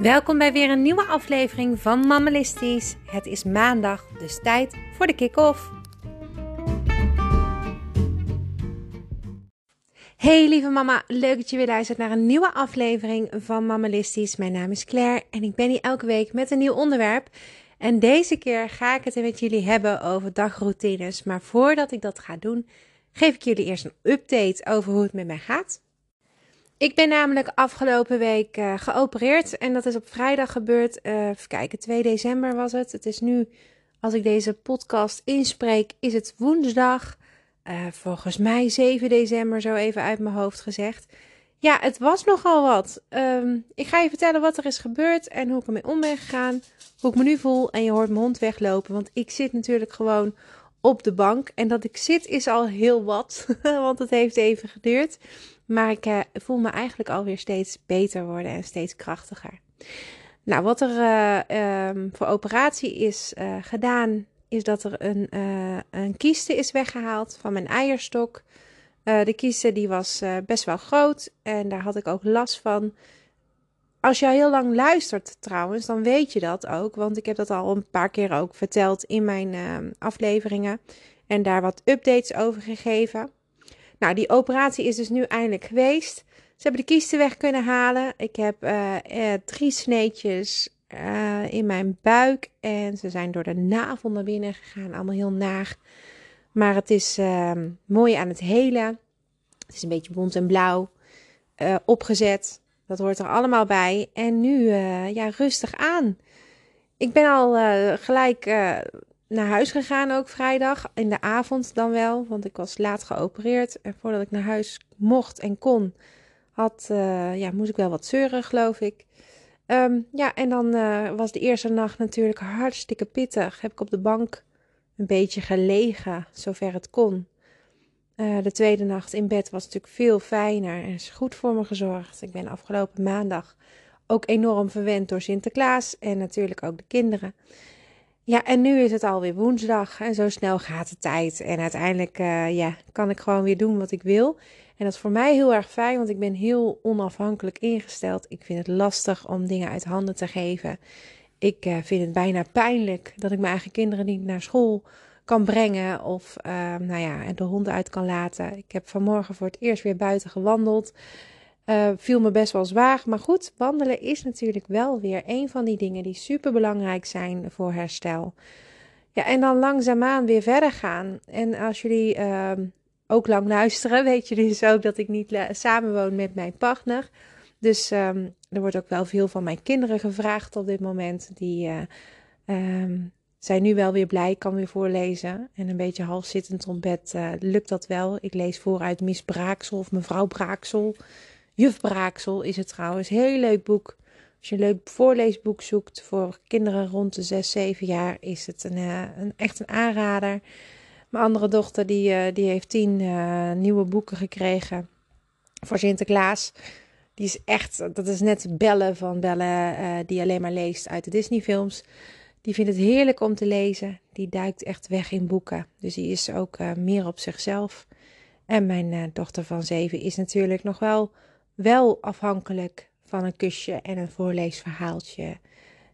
Welkom bij weer een nieuwe aflevering van Mammalistisch. Het is maandag, dus tijd voor de kick-off. Hey lieve mama, leuk dat je weer luistert naar een nieuwe aflevering van Mammalistisch. Mijn naam is Claire en ik ben hier elke week met een nieuw onderwerp. En deze keer ga ik het met jullie hebben over dagroutines. Maar voordat ik dat ga doen, geef ik jullie eerst een update over hoe het met mij gaat. Ik ben namelijk afgelopen week uh, geopereerd en dat is op vrijdag gebeurd. Uh, even kijken, 2 december was het. Het is nu, als ik deze podcast inspreek, is het woensdag. Uh, volgens mij 7 december, zo even uit mijn hoofd gezegd. Ja, het was nogal wat. Um, ik ga je vertellen wat er is gebeurd en hoe ik ermee om ben gegaan. Hoe ik me nu voel en je hoort mijn hond weglopen, want ik zit natuurlijk gewoon op de bank. En dat ik zit is al heel wat, want het heeft even geduurd. Maar ik uh, voel me eigenlijk alweer steeds beter worden en steeds krachtiger. Nou, wat er uh, um, voor operatie is uh, gedaan, is dat er een, een kieste is weggehaald van mijn eierstok. de kieste die was best wel groot en daar had ik ook last van. Als je heel lang luistert trouwens, dan weet je dat ook. Want ik heb dat al een paar keer ook verteld in mijn uh, afleveringen. En daar wat updates over gegeven. Nou, die operatie is dus nu eindelijk geweest. Ze hebben de kiesten weg kunnen halen. Ik heb uh, uh, drie sneetjes uh, in mijn buik. En ze zijn door de navel naar binnen gegaan. Allemaal heel naar. Maar het is ehm, mooi aan het helen. Het is een beetje bont en blauw opgezet. Dat hoort er allemaal bij. En nu, uh, ja, rustig aan. Ik ben al uh, gelijk uh, naar huis gegaan, ook vrijdag. In de avond dan wel, want ik was laat geopereerd. En voordat ik naar huis mocht en kon, had, ja, moest ik wel wat zeuren, geloof ik. Um, ja, en dan was de eerste nacht natuurlijk hartstikke pittig. Heb ik op de bank een beetje gelegen, zover het kon. Uh, de tweede nacht in bed was natuurlijk veel fijner en is goed voor me gezorgd. Ik ben afgelopen maandag ook enorm verwend door Sinterklaas en natuurlijk ook de kinderen. Ja, en nu is het alweer woensdag en zo snel gaat de tijd. En uiteindelijk uh, ja, kan ik gewoon weer doen wat ik wil. En dat is voor mij heel erg fijn, want ik ben heel onafhankelijk ingesteld. Ik vind het lastig om dingen uit handen te geven. Ik uh, vind het bijna pijnlijk dat ik mijn eigen kinderen niet naar school kan brengen of uh, nou ja, de hond uit kan laten. Ik heb vanmorgen voor het eerst weer buiten gewandeld. Uh, viel me best wel zwaar, maar goed, wandelen is natuurlijk wel weer een van die dingen die super belangrijk zijn voor herstel. Ja, en dan langzaamaan weer verder gaan. En als jullie uh, ook lang luisteren, weet je dus ook dat ik niet samenwoon met mijn partner. Dus um, er wordt ook wel veel van mijn kinderen gevraagd op dit moment. Die uh, zijn nu wel weer blij, kan weer voorlezen. En een beetje half zittend op bed uh, lukt dat wel. Ik lees vooruit Miss Braaksel of mevrouw Braaksel. Juf Braaksel is het trouwens. Heel leuk boek. Als je een leuk voorleesboek zoekt voor kinderen rond de 6, 7 jaar, is het een, uh, een echt een aanrader. Mijn andere dochter die, uh, die heeft tien nieuwe boeken gekregen voor Sinterklaas. Die is echt, dat is net bellen van bellen die alleen maar leest uit de Disney-films. Die vindt het heerlijk om te lezen. Die duikt echt weg in boeken. Dus die is ook uh, meer op zichzelf. En mijn uh, dochter van zeven is natuurlijk nog wel, wel afhankelijk van een kusje en een voorleesverhaaltje.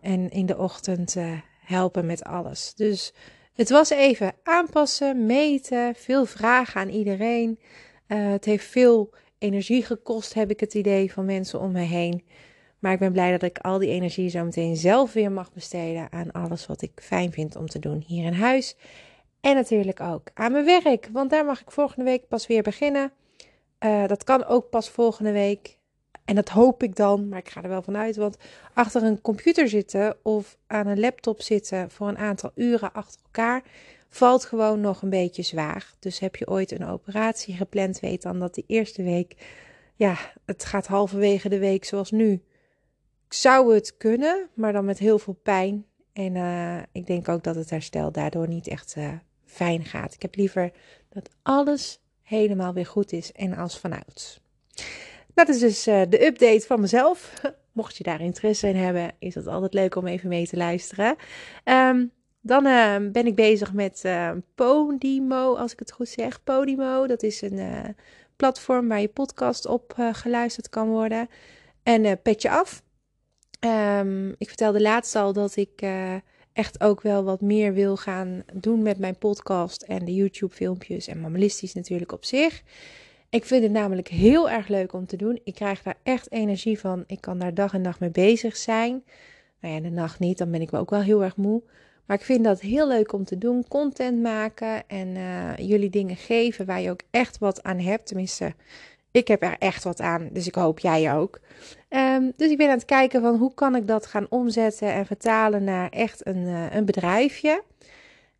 En in de ochtend uh, helpen met alles. Dus het was even aanpassen, meten, veel vragen aan iedereen. het heeft veel energie gekost, heb ik het idee, van mensen om me heen. Maar ik ben blij dat ik al die energie zo meteen zelf weer mag besteden aan alles wat ik fijn vind om te doen hier in huis. En natuurlijk ook aan mijn werk, want daar mag ik volgende week pas weer beginnen. Uh, dat kan ook pas volgende week. En dat hoop ik dan, maar ik ga er wel vanuit. Want achter een computer zitten of aan een laptop zitten voor een aantal uren achter elkaar valt gewoon nog een beetje zwaar. Dus heb je ooit een operatie gepland, weet dan dat die eerste week, ja, het gaat halverwege de week zoals nu zou het kunnen, maar dan met heel veel pijn. En uh, ik denk ook dat het herstel daardoor niet echt uh, fijn gaat. Ik heb liever dat alles helemaal weer goed is en als vanouds. Dat is dus uh, de update van mezelf. Mocht je daar interesse in hebben, is het altijd leuk om even mee te luisteren. Um, dan ben ik bezig met Podimo, als ik het goed zeg. Podimo, dat is een platform waar je podcast op geluisterd kan worden. En Petje Af, Ehm, ik vertelde laatst al dat ik uh, echt ook wel wat meer wil gaan doen met mijn podcast en de YouTube-filmpjes en mammalistisch natuurlijk op zich. Ik vind het namelijk heel erg leuk om te doen. Ik krijg daar echt energie van. Ik kan daar dag en nacht mee bezig zijn. Nou ja, de nacht niet, dan ben ik ook wel heel erg moe. Maar ik vind dat heel leuk om te doen. Content maken en uh, jullie dingen geven waar je ook echt wat aan hebt. Tenminste, ik heb er echt wat aan, dus ik hoop jij ook. Um, dus ik ben aan het kijken van hoe kan ik dat gaan omzetten en vertalen naar echt een, uh, een bedrijfje.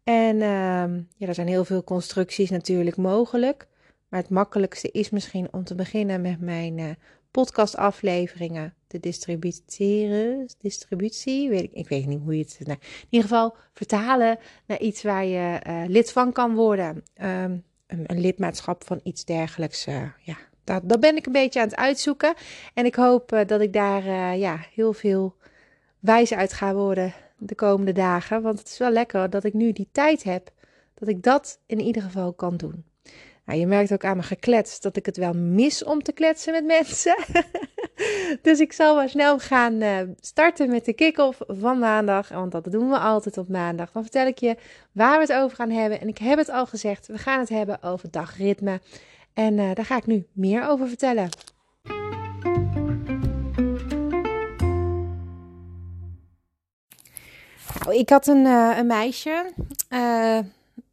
En um, ja, er zijn heel veel constructies natuurlijk mogelijk. Maar het makkelijkste is misschien om te beginnen met mijn uh, podcastafleveringen te distributeren. Distributie, weet ik, ik weet niet hoe je het. Nou, in ieder geval vertalen naar iets waar je uh, lid van kan worden. Um, een, een, lidmaatschap van iets dergelijks. Ja, dat, ben ik een beetje aan het uitzoeken. En ik hoop uh, dat ik daar ja, heel veel wijs uit ga worden de komende dagen. Want het is wel lekker dat ik nu die tijd heb. Dat ik dat in ieder geval kan doen. Nou, je merkt ook aan mijn geklets dat ik het wel mis om te kletsen met mensen. dus ik zal maar snel gaan uh, starten met de kick-off van maandag. Want dat doen we altijd op maandag. Dan vertel ik je waar we het over gaan hebben. En ik heb het al gezegd, we gaan het hebben over dagritme. En uh, daar ga ik nu meer over vertellen. Nou, ik had een, uh, een meisje.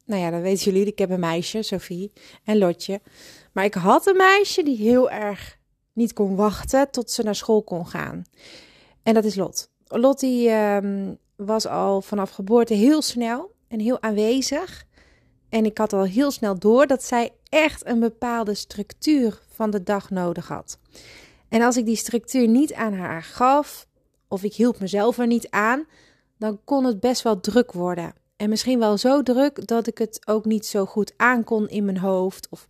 Nou ja, dat weten jullie. Ik heb een meisje, Sophie en Lotje. Maar ik had een meisje die heel erg niet kon wachten tot ze naar school kon gaan. En dat is Lot. Lot die, um, was al vanaf geboorte heel snel en heel aanwezig. En ik had al heel snel door dat zij echt een bepaalde structuur van de dag nodig had. En als ik die structuur niet aan haar gaf, of ik hielp mezelf er niet aan, dan kon het best wel druk worden. En misschien wel zo druk dat ik het ook niet zo goed aankon in mijn hoofd of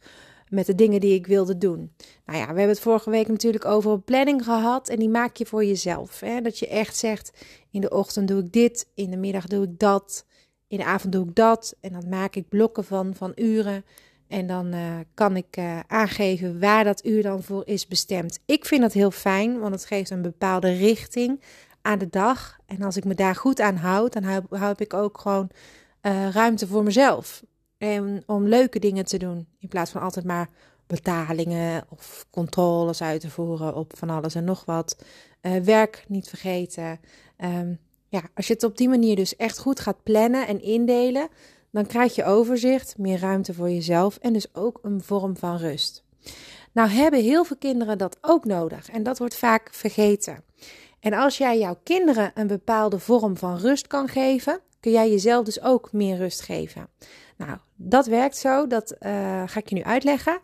met de dingen die ik wilde doen. Nou ja, we hebben het vorige week natuurlijk over een planning gehad en die maak je voor jezelf. Hè? Dat je echt zegt, in de ochtend doe ik dit, in de middag doe ik dat, in de avond doe ik dat. En dan maak ik blokken van, van uren en dan uh, kan ik uh, aangeven waar dat uur dan voor is bestemd. Ik vind dat heel fijn, want het geeft een bepaalde richting aan de dag. En als ik me daar goed aan houd, dan heb ik ook gewoon uh, ruimte voor mezelf. En om leuke dingen te doen. In plaats van altijd maar betalingen of controles uit te voeren op van alles en nog wat. Werk niet vergeten. Um, ja, als je het op die manier dus echt goed gaat plannen en indelen, dan krijg je overzicht, meer ruimte voor jezelf en dus ook een vorm van rust. Nou hebben heel veel kinderen dat ook nodig en dat wordt vaak vergeten. En als jij jouw kinderen een bepaalde vorm van rust kan geven, kun jij jezelf dus ook meer rust geven. Nou, dat werkt zo, dat uh, ga ik je nu uitleggen.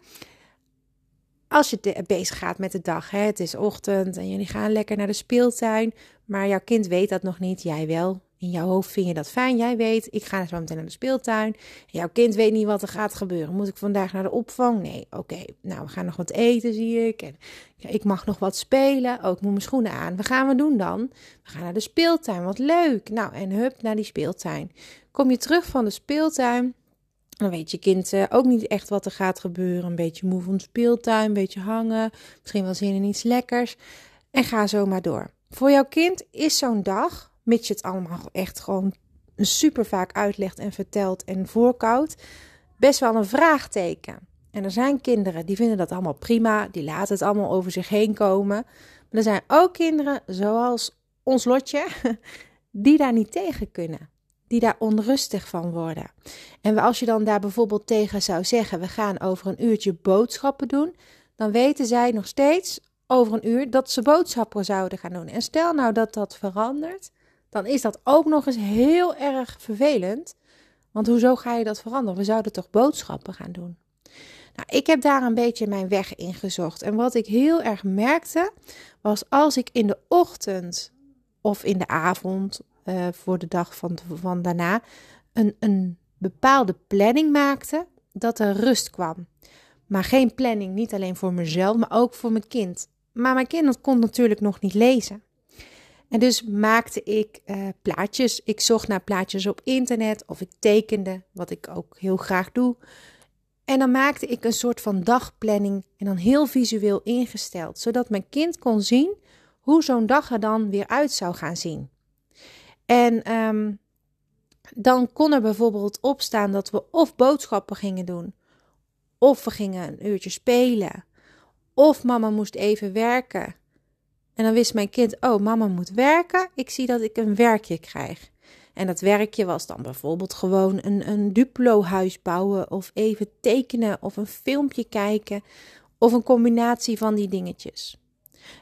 Als je bezig gaat met de dag, hè, het is ochtend en jullie gaan lekker naar de speeltuin, maar jouw kind weet dat nog niet, jij wel. In jouw hoofd vind je dat fijn. Jij weet, ik ga zo meteen naar de speeltuin. jouw kind weet niet wat er gaat gebeuren. Moet ik vandaag naar de opvang? Nee, oké. Nou, we gaan nog wat eten, zie ik. En ik mag nog wat spelen. Oh, moet mijn schoenen aan. Wat gaan we doen dan? We gaan naar de speeltuin. Wat leuk. Nou, en hup, naar die speeltuin. Kom je terug van de speeltuin. Dan weet je kind uh, ook niet echt wat er gaat gebeuren. Een beetje moe van de speeltuin, een beetje hangen. Misschien wel zin in iets lekkers. En ga zo maar door. Voor jouw kind is zo'n dag mits je het allemaal echt gewoon super vaak uitlegt en vertelt en voorkoudt, best wel een vraagteken. En er zijn kinderen die vinden dat allemaal prima, die laten het allemaal over zich heen komen. Maar er zijn ook kinderen, zoals ons lotje, die daar niet tegen kunnen. Die daar onrustig van worden. En als je dan daar bijvoorbeeld tegen zou zeggen: we gaan over een uurtje boodschappen doen, dan weten zij nog steeds over een uur dat ze boodschappen zouden gaan doen. En stel nou dat dat verandert, dan is dat ook nog eens heel erg vervelend. Want hoezo ga je dat veranderen? We zouden toch boodschappen gaan doen? Nou, ik heb daar een beetje mijn weg in gezocht. En wat ik heel erg merkte, was als ik in de ochtend of in de avond, uh, voor de dag van, van daarna, een, een bepaalde planning maakte, dat er rust kwam. Maar geen planning, niet alleen voor mezelf, maar ook voor mijn kind. Maar mijn kind kon natuurlijk nog niet lezen. En dus maakte ik uh, plaatjes. Ik zocht naar plaatjes op internet of ik tekende, wat ik ook heel graag doe. En dan maakte ik een soort van dagplanning en dan heel visueel ingesteld, zodat mijn kind kon zien hoe zo'n dag er dan weer uit zou gaan zien. En ehm, dan kon er bijvoorbeeld op staan dat we of boodschappen gingen doen, of we gingen een uurtje spelen, of mama moest even werken. En dan wist mijn kind, oh, mama moet werken. Ik zie dat ik een werkje krijg. En dat werkje was dan bijvoorbeeld gewoon een, een Duplo-huis bouwen, of even tekenen, of een filmpje kijken, of een combinatie van die dingetjes.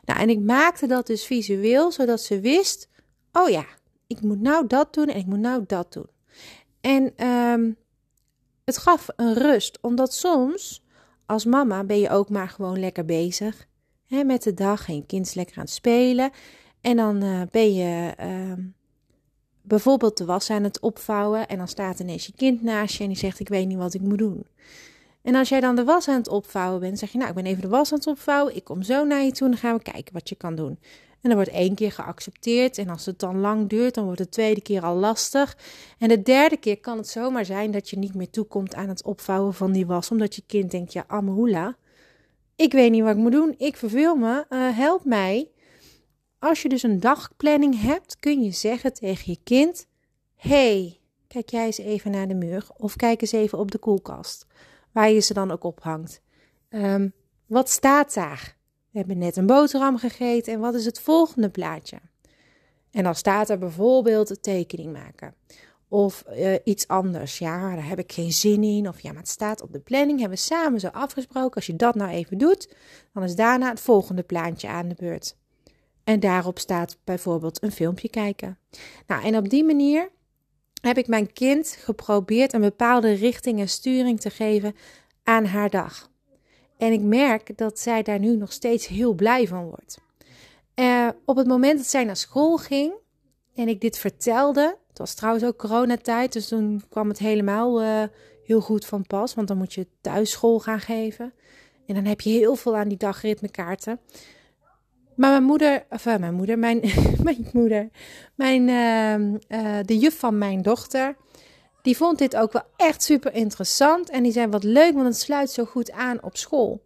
Nou, en ik maakte dat dus visueel, zodat ze wist: oh ja, ik moet nou dat doen en ik moet nou dat doen. En um, het gaf een rust, omdat soms als mama ben je ook maar gewoon lekker bezig hè, met de dag en je kind is lekker aan het spelen. En dan uh, ben je uh, bijvoorbeeld de was aan het opvouwen en dan staat ineens je kind naast je en die zegt ik weet niet wat ik moet doen. En als jij dan de was aan het opvouwen bent, zeg je nou ik ben even de was aan het opvouwen, ik kom zo naar je toe en dan gaan we kijken wat je kan doen. En dan wordt één keer geaccepteerd. En als het dan lang duurt, dan wordt de tweede keer al lastig. En de derde keer kan het zomaar zijn dat je niet meer toekomt aan het opvouwen van die was. Omdat je kind denkt, ja, Amahula, ik weet niet wat ik moet doen. Ik verveel me, uh, help mij. Als je dus een dagplanning hebt, kun je zeggen tegen je kind: hey, kijk jij eens even naar de muur. Of kijk eens even op de koelkast, waar je ze dan ook ophangt. Um, wat staat daar? We hebben net een boterham gegeten en wat is het volgende plaatje? En dan staat er bijvoorbeeld tekening maken. Of uh, iets anders. Ja, daar heb ik geen zin in. Of ja, maar het staat op de planning. Hebben we samen zo afgesproken. Als je dat nou even doet, dan is daarna het volgende plaatje aan de beurt. En daarop staat bijvoorbeeld een filmpje kijken. Nou, en op die manier heb ik mijn kind geprobeerd een bepaalde richting en sturing te geven aan haar dag. En ik merk dat zij daar nu nog steeds heel blij van wordt. Uh, op het moment dat zij naar school ging en ik dit vertelde, het was trouwens ook coronatijd, dus toen kwam het helemaal uh, heel goed van pas, want dan moet je thuis school gaan geven. En dan heb je heel veel aan die dagritmekaarten. Maar mijn moeder, of uh, mijn moeder, mijn, mijn moeder, mijn, uh, de juf van mijn dochter, die vond dit ook wel echt super interessant. En die zei wat leuk, want het sluit zo goed aan op school.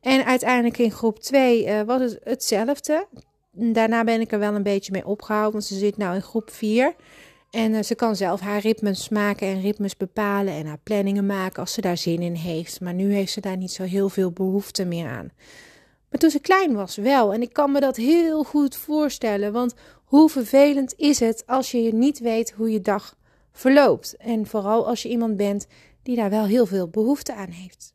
En uiteindelijk in groep 2 uh, was het hetzelfde. Daarna ben ik er wel een beetje mee opgehouden, want ze zit nu in groep 4. En uh, ze kan zelf haar ritmes maken en ritmes bepalen en haar planningen maken als ze daar zin in heeft. Maar nu heeft ze daar niet zo heel veel behoefte meer aan. Maar toen ze klein was wel. En ik kan me dat heel goed voorstellen. Want hoe vervelend is het als je niet weet hoe je dag verloopt. En vooral als je iemand bent die daar wel heel veel behoefte aan heeft.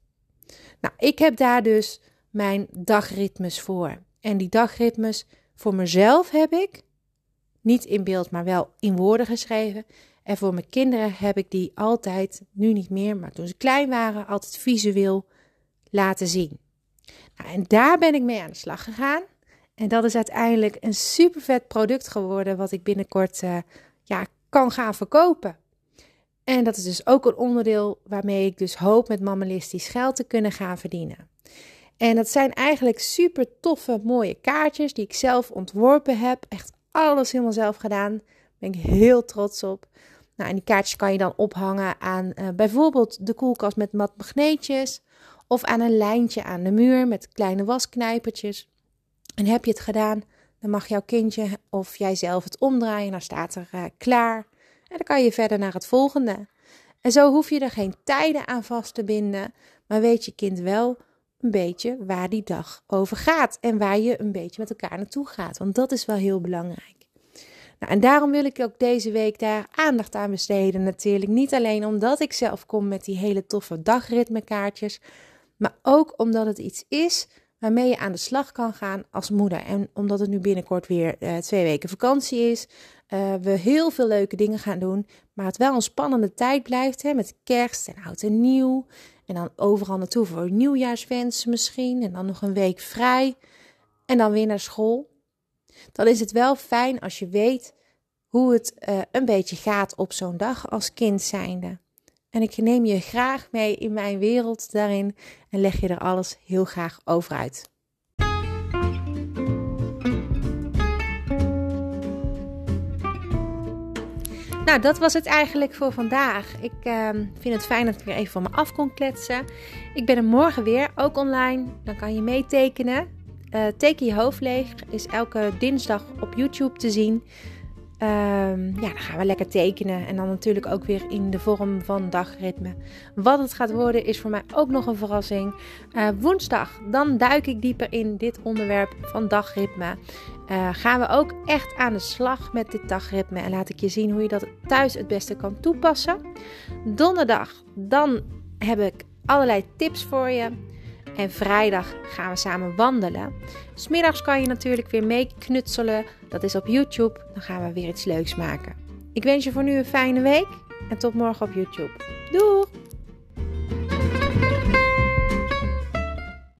Nou, ik heb daar dus mijn dagritmes voor. En die dagritmes voor mezelf heb ik niet in beeld, maar wel in woorden geschreven. En voor mijn kinderen heb ik die altijd, nu niet meer, maar toen ze klein waren, altijd visueel laten zien. Nou, en daar ben ik mee aan de slag gegaan. En dat is uiteindelijk een super vet product geworden, wat ik binnenkort uh, ja, kan gaan verkopen. En dat is dus ook een onderdeel waarmee ik dus hoop met Mammalistisch geld te kunnen gaan verdienen. En dat zijn eigenlijk super toffe, mooie kaartjes die ik zelf ontworpen heb. Echt alles helemaal zelf gedaan. Daar ben ik heel trots op. Nou, en die kaartjes kan je dan ophangen aan uh, bijvoorbeeld de koelkast met mat magneetjes. Of aan een lijntje aan de muur met kleine wasknijpertjes. En heb je het gedaan, dan mag jouw kindje of jijzelf het omdraaien. Dan staat er uh, klaar. En dan kan je verder naar het volgende. En zo hoef je er geen tijden aan vast te binden. Maar weet je kind wel een beetje waar die dag over gaat. En waar je een beetje met elkaar naartoe gaat. Want dat is wel heel belangrijk. Nou, en daarom wil ik ook deze week daar aandacht aan besteden. Natuurlijk niet alleen omdat ik zelf kom met die hele toffe dagritmekaartjes. Maar ook omdat het iets is waarmee je aan de slag kan gaan als moeder. En omdat het nu binnenkort weer uh, twee weken vakantie is, uh, we heel veel leuke dingen gaan doen, maar het wel een spannende tijd blijft hè, met kerst en oud en nieuw. En dan overal naartoe voor nieuwjaarswensen misschien. En dan nog een week vrij. En dan weer naar school. Dan is het wel fijn als je weet hoe het uh, een beetje gaat op zo'n dag als kind zijnde. En ik neem je graag mee in mijn wereld daarin en leg je er alles heel graag over uit. Nou, dat was het eigenlijk voor vandaag. Ik uh, vind het fijn dat ik weer even van me af kon kletsen. Ik ben er morgen weer, ook online. Dan kan je meetekenen. Uh, Teken je hoofd leeg is elke dinsdag op YouTube te zien. Ehm, ja, dan gaan we lekker tekenen. En dan natuurlijk ook weer in de vorm van dagritme. Wat het gaat worden is voor mij ook nog een verrassing. Uh, woensdag, dan duik ik dieper in dit onderwerp van dagritme. Uh, gaan we ook echt aan de slag met dit dagritme. En laat ik je zien hoe je dat thuis het beste kan toepassen. Donderdag, dan heb ik allerlei tips voor je. En vrijdag gaan we samen wandelen. Smiddags kan je natuurlijk weer mee knutselen. Dat is op YouTube. Dan gaan we weer iets leuks maken. Ik wens je voor nu een fijne week en tot morgen op YouTube. Doei!